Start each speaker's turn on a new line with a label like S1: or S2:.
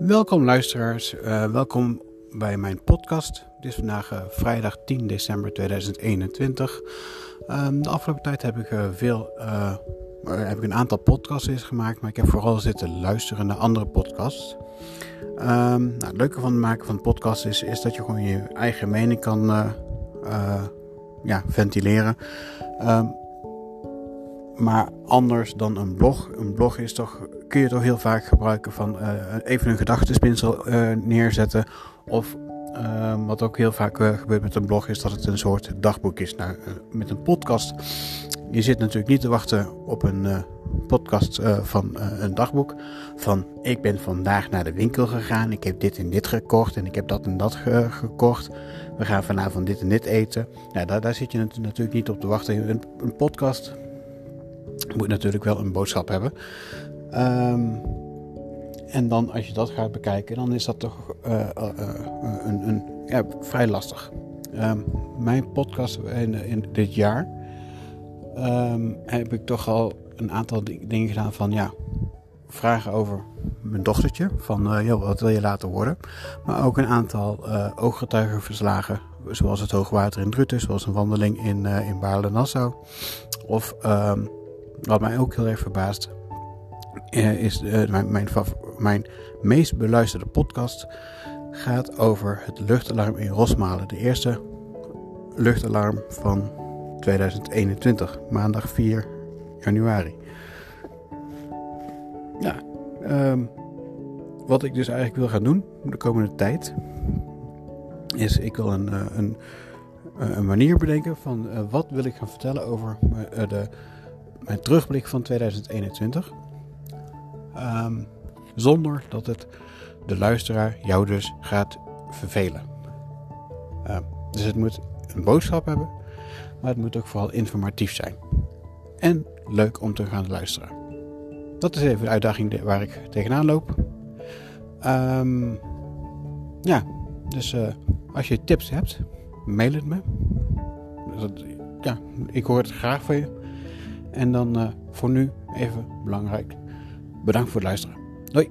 S1: Welkom luisteraars, uh, welkom bij mijn podcast. Het is vandaag uh, vrijdag 10 december 2021. Um, de afgelopen tijd heb ik uh, veel, heb ik een aantal podcasts gemaakt, maar ik heb vooral zitten luisteren naar andere podcasts. Um, nou, het leuke van het maken van podcast is, is dat je gewoon je eigen mening kan ja, ventileren. Um, maar anders dan een blog. Een blog is toch, kun je toch heel vaak gebruiken van uh, even een gedachtespinsel uh, neerzetten. Of uh, wat ook heel vaak gebeurt met een blog is dat het een soort dagboek is. Nou, met een podcast, je zit natuurlijk niet te wachten op een podcast van een dagboek. Van ik ben vandaag naar de winkel gegaan, ik heb dit en dit gekocht en ik heb dat en dat ge gekocht. We gaan vanavond dit en dit eten. Nou, daar, daar zit je natuurlijk niet op te wachten. Een, een podcast moet natuurlijk wel een boodschap hebben. Um, en dan als je dat gaat bekijken, dan is dat toch uh, uh, een, een, ja, vrij lastig. Um, mijn podcast in, in dit jaar um, heb ik toch al een aantal dingen gedaan van ja, vragen over mijn dochtertje. Van uh, joh, wat wil je laten worden? Maar ook een aantal ooggetuigenverslagen. Zoals het hoogwater in Druten, zoals een wandeling in, in Baarle-Nassau. Of wat mij ook heel erg verbaast, uh, is uh, mijn, mijn, mijn, meest beluisterde podcast gaat over het luchtalarm in Rosmalen. De eerste luchtalarm van 2021, maandag 4 januari. Ja, um, wat ik dus eigenlijk wil gaan doen de komende tijd, is ik wil een, uh, een, een manier bedenken van wat wil ik gaan vertellen over de mijn terugblik van 2021. Um, zonder dat het de luisteraar jou dus gaat vervelen. Um, dus het moet een boodschap hebben, maar het moet ook vooral informatief zijn. En leuk om te gaan luisteren. Dat is even de uitdaging waar ik tegenaan loop. Um, ja, dus uh, als je tips hebt, mail het me. ja, ik hoor het graag van je. En dan uh, voor nu even belangrijk. Bedankt voor het luisteren. Doei.